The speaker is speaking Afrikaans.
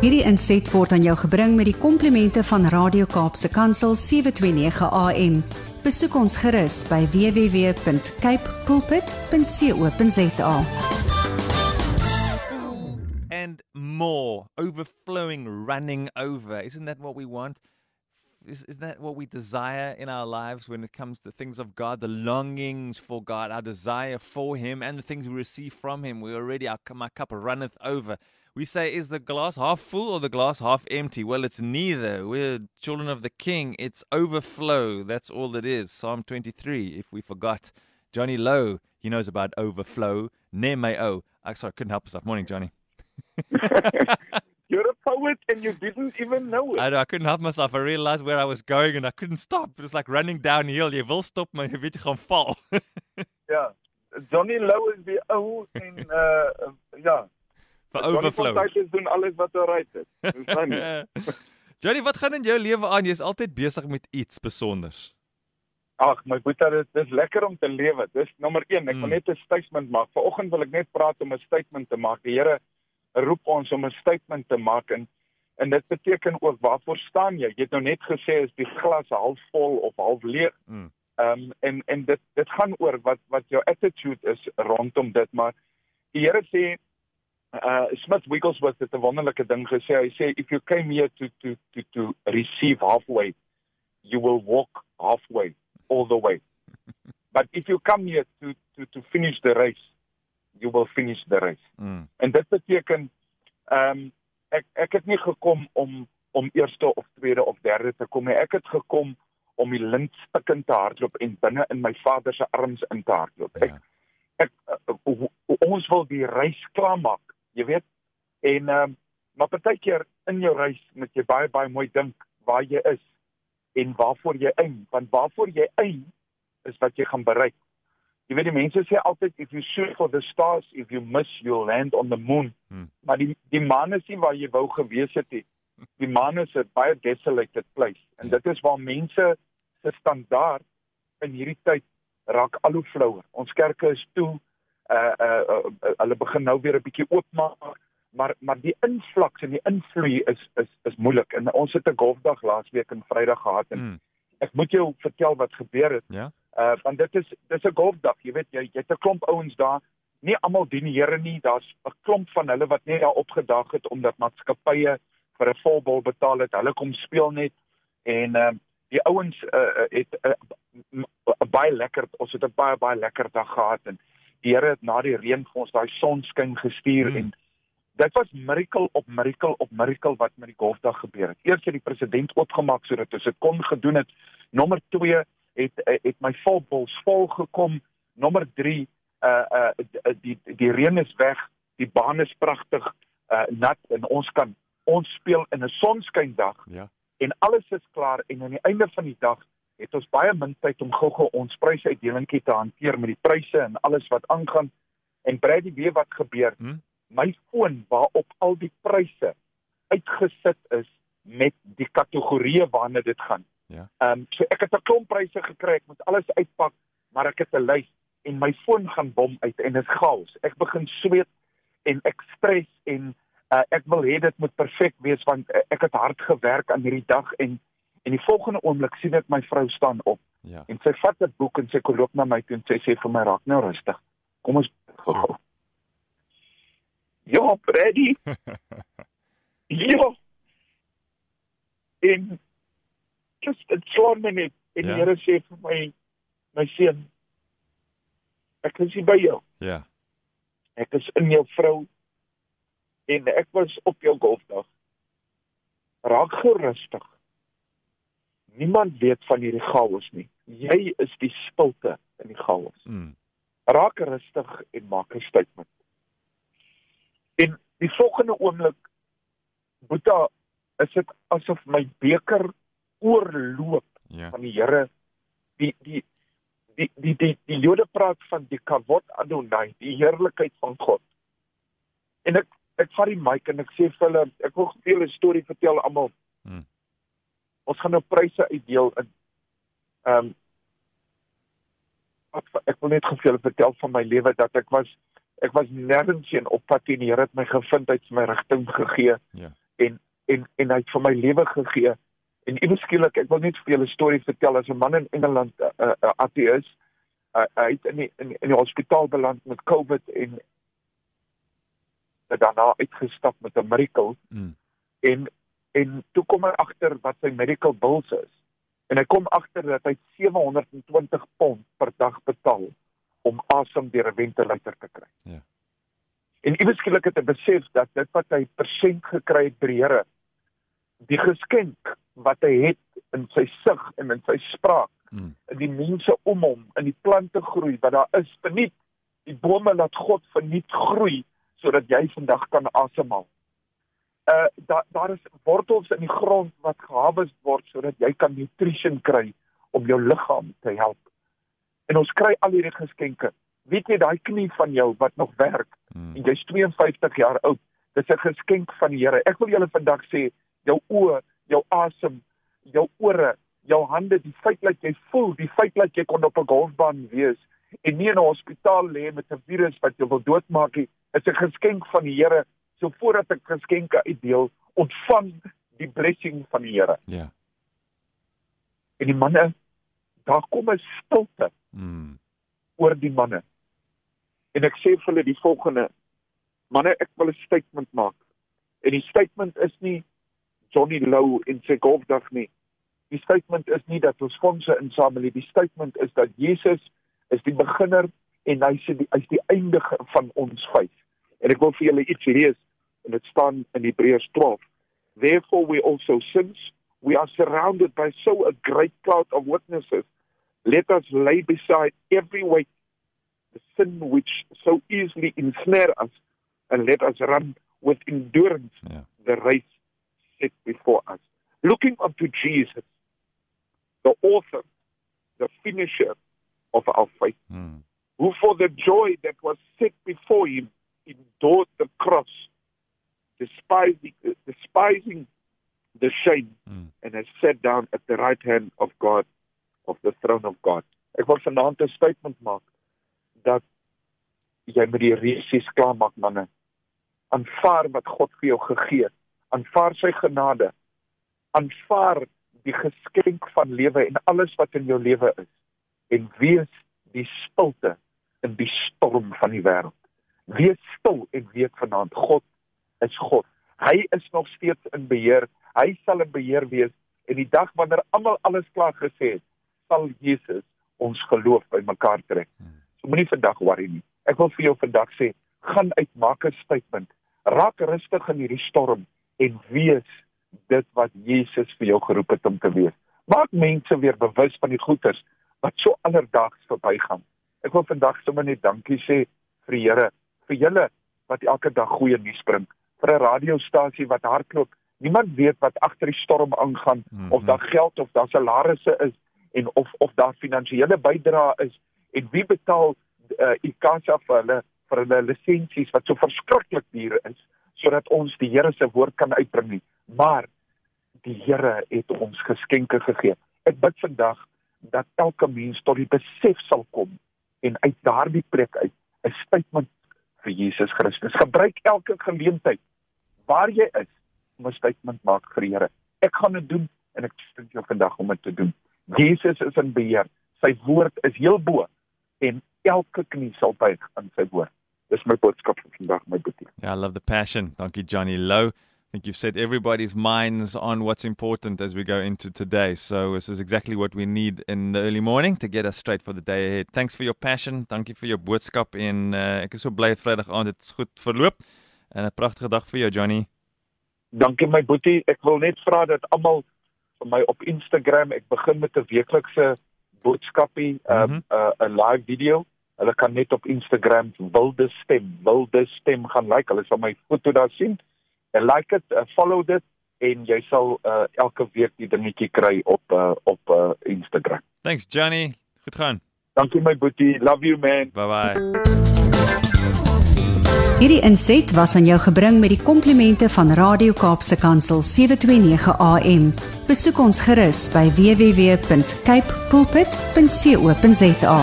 Hierdie inset word aan jou gebring met die komplimente van Radio Kaapse Kansel 729 AM. Besoek ons gerus by www.cape pulpit.co.za. and more. Overflowing running over. Isn't that what we want? Is, is that what we desire in our lives when it comes to things of god? The longings for god our desire for him and the things we receive from him. We already our, my cup runneth over we say is the glass half full or the glass half empty well it's neither we're children of the king it's overflow that's all it is psalm 23 if we forgot johnny lowe he knows about overflow nemeo i sorry couldn't help myself morning johnny You're a poet and you didn't even know it. I know, I couldn't help myself. I realized where I was going and I couldn't stop. It was like running downhill. Jy wil stop, maar jy weet jy gaan val. Ja. Johnny Lowe is die ou en uh Vir Johnny. Fontaine doen alles wat reg is. Verstaan jy? Johnny, wat gaan in jou lewe aan? Jy's altyd besig met iets spesonders. Ag, my boetie, dit is lekker om te lewe. Dis nommer 1. Ek Mm. wil net 'n statement maak. Vanoggend wil ek net praat om 'n statement te maak. Die Here roep ons om 'n statement te maak en en dit beteken ook waarvoor staan jy? Jy het nou net gesê is die glas halfvol of half leeg. Mm. Ehm um, en en dit dit gaan oor wat wat jou attitude is rondom dit, maar die Here sê uh Smith Wigglesworth het 'n wonderlike ding gesê. Hy sê if you came here to to to to receive halfway, you will walk halfway all the way. But if you come here to to to finish the race, you will finish the race. Mm. En dit beteken ehm um, ek ek het nie gekom om om eerste of tweede of derde te kom nie. Ek het gekom om die lint stikkend te hardloop en binne in my Vader se arms in te hardloop. Ek Ja. ek uh, uh, ons wil die reis klaarmaak, jy weet. En ehm um, maar partykeer in jou reis moet jy baie baie mooi dink waar jy is en waarvoor jy eind, want waarvoor jy eind is wat jy gaan bereik. Jy weet die mense sê altyd if you shoot for the stars, if you miss you'll land on the moon. Hmm. Maar die die maan is nie waar jy wou gewees het nie. Die maan is 'n baie desolated place en Ja. dit is waar mense se standaard in hierdie tyd raak al hoe flouer. Ons kerke is toe. Uh uh, uh, hulle begin nou weer 'n bietjie oopmaak, maar maar die invloed en die invloei is is is moeilik. En ons het 'n golfdag laasweek en Vrydag gehad en Mm. ek moet jou vertel wat gebeur het. Ja. Uh want dit is dis 'n golfdag, jy weet jy jy het 'n klomp ouens daar. Nie almal dien die Here nie. Daar's 'n klomp van hulle wat net daar opgedag het omdat maatskappye vir 'n volbal betaal het. Hulle kom speel net en uh, die ouens uh, het 'n uh, baie lekker ons het 'n baie baie lekker dag gehad en die Here het na die reën vir ons daai sonskyn gestuur Mm. en dit was miracle op miracle op miracle wat met die golfdag gebeur het. Eers het die president oopgemaak sodat ons dit kon gedoen het. Nommer 2 het het my volbols vol gekom. Nommer 3 uh uh die die, die reën is weg. Die baan is pragtig uh nat en ons kan ons speel in 'n sonskyndag Ja. en alles is klaar en aan die einde van die dag het ons baie min tyd om gou-gou ons prysuitdelingkie te hanteer met die pryse en alles wat aangaan. En Brady weet wat gebeur. Hmm? My foon waarop al die pryse uitgesit is met die kategorieë waarna dit gaan. Ja. Ehm um, so ek het 'n klomp pryse gekry, ek moet alles uitpak, maar ek het 'n lys en my foon gaan bom uit en dit is chaos. Ek begin sweet en ek stres en uh, ek wil hê dit moet perfek wees want uh, ek het hard gewerk aan hierdie dag en en die volgende oomblik sien ek my vrou staan op Ja. en sy vat 'n boek en sy kom loop na my toe en sy sê vir my raak nou rustig. Kom ons gou. Ja, Freddy. ja. En just dit slaan my net en Ja. die Here sê vir my my seun ek is hier by jou. Ja. Ek is in jou vrou en ek was op jou golfdag. Raak gerustig. Niemand weet van hierdie chaos nie. Jy is die stilte in die chaos. Mm. Raak rustig en maak 'n statement. En die volgende oomblik Boeta, is dit asof my beker oorloop Ja. van die Here. Die die die die die, die Jode praat van die kavod Adonai, die heerlikheid van God. En ek ek vat die mic en ek sê vir hulle, ek wil vir julle 'n storie vertel almal. Ons gaan nou pryse uitdeel in ehm um, ek, ek wil net vir julle vertel van my lewe dat ek was ek was nêrens heen op pad en die Here het my gevind, het my rigting gegee. Ja. en en en hy het vir my lewe gegee. En iewers skielik, ek wil net vir julle 'n storie vertel as 'n man in Engeland 'n uh, uh, ateïs. Uh, hy het in die, in, in die hospitaal beland met COVID en daarna uitgestap met 'n miracle. Mm. En en toe kom hy agter wat sy medical bills is. En hy kom agter dat hy 720 pond per dag betaal om asem deur 'n ventilator te kry. Ja. En iewers skielik het hy besef dat dit wat hy persent gekry het by die Here, die geskenk wat hy het in sy sig en in sy spraak, hmm. in die mense om hom, in die plante groei wat daar is, verniet die bome laat God verniet groei sodat jy vandag kan asemhaal. Uh daar daar is wortels in die grond wat geharvest word sodat jy kan nutrition kry om jou liggaam te help. En ons kry al hierdie geskenke. Weet jy daai knie van jou wat nog werk hmm. en jy's 52 jaar oud, dis 'n geskenk van die Here. Ek wil julle vandag sê, jou oë, jou asem, jou ore, jou hande, die feit dat jy voel, die feit dat jy kon op 'n golfbaan wees en nie in 'n hospitaal lê met 'n virus wat jou wil doodmaak nie, is 'n geskenk van die Here. So voordat ek geskenke uitdeel, ontvang die blessing van die Here. Ja. En die manne, daar kom 'n stilte. Mm. oor die manne. En ek sê vir hulle die volgende: Manne, ek wil 'n statement maak. En die statement is nie Johnny Lou en sy golfdag nie. Die statement is nie dat ons fondse insamel nie. Die statement is dat Jesus is die beginner en hy sê hy's die eindige van ons faith. En ek wil vir julle iets lees en dit staan in Hebrews 12. Therefore we also since we are surrounded by so a great cloud of witnesses let us lay beside every weight the sin which so easily ensnare us and let us run with endurance yeah. the race set before us looking unto Jesus the author the finisher of our faith mm. who for the joy that was set before him endured the cross, despising, despising the shame, mm. and has sat down at the right hand of God, of the throne of God. Ek wil vanaand 'n statement maak dat jy met die resies klaar maak manne. Aanvaar wat God vir jou gegee het. Aanvaar sy genade. Aanvaar die geskenk van lewe en alles wat in jou lewe is en wees die stilte in die storm van die wêreld. Wees stil en weet vanaand God is God. Hy is nog steeds in beheer. Hy sal in beheer wees en die dag wanneer almal alles klaar gesê het, sal Jesus ons geloof bymekaar trek. So moenie vandag worry nie. Ek wil vir jou vandag sê, gaan uit maak 'n statement. Raak rustig in hierdie storm en wees dit wat Jesus vir jou geroep het om te wees. Maak mense weer bewus van die goeders wat so alledaags verbygaan. Ek wil vandag sommer net dankie sê vir die Here, vir julle wat elke dag goeie nuus bring, vir 'n radiostasie wat hardloop. Niemand weet wat agter die storm aangaan mm -hmm. of daar geld of daar salarisse is en of of daar finansiële bydrae is en wie betaal uh, ICASA vir hulle vir hulle lisensies wat so verskriklik duur is sodat ons die Here se woord kan uitbring nie. Maar die Here het ons geskenke gegee. Ek bid vandag dat elke mens tot die besef sal kom en uit daardie plek uit 'n statement vir Jesus Christus. Gebruik elke geleentheid waar jy is om 'n statement maak vir die Here. Ek gaan dit doen en ek sê jou vandag om dit te doen. Jesus is in beheer. Sy woord is heel bo en elke knie sal buig aan sy woord. Dis my boodskap vir vandag, my boetie. Yeah, I love the passion. Dankie Johnny Low. I think you've set everybody's minds on what's important as we go into today. So this is exactly what we need in the early morning to get us straight for the day ahead. Thanks for your passion. Dankie vir jou boodskap en uh, ek is so bly Vrydag aand dit goed verloop. En 'n pragtige dag vir jou Johnny. Dankie my boetie. Ek wil net vra dat almal vir my op Instagram, ek begin met 'n weeklikse boodskapie, 'n mm -hmm. uh, 'n live video. Hulle kan net op Instagram wilde stem, wilde stem gaan like. Hulle sal my foto daar sien en like dit, uh, follow dit en jy sal uh, elke week die dingetjie kry op uh, op uh, Instagram. Thanks Johnny. Goed gaan. Dankie my boetie. Love you man. Bye bye. Hierdie inset was aan jou gebring met die komplimente van Radio Kaapse Kansel 729 AM. Besoek ons gerus by www.cape pulpit.co.za.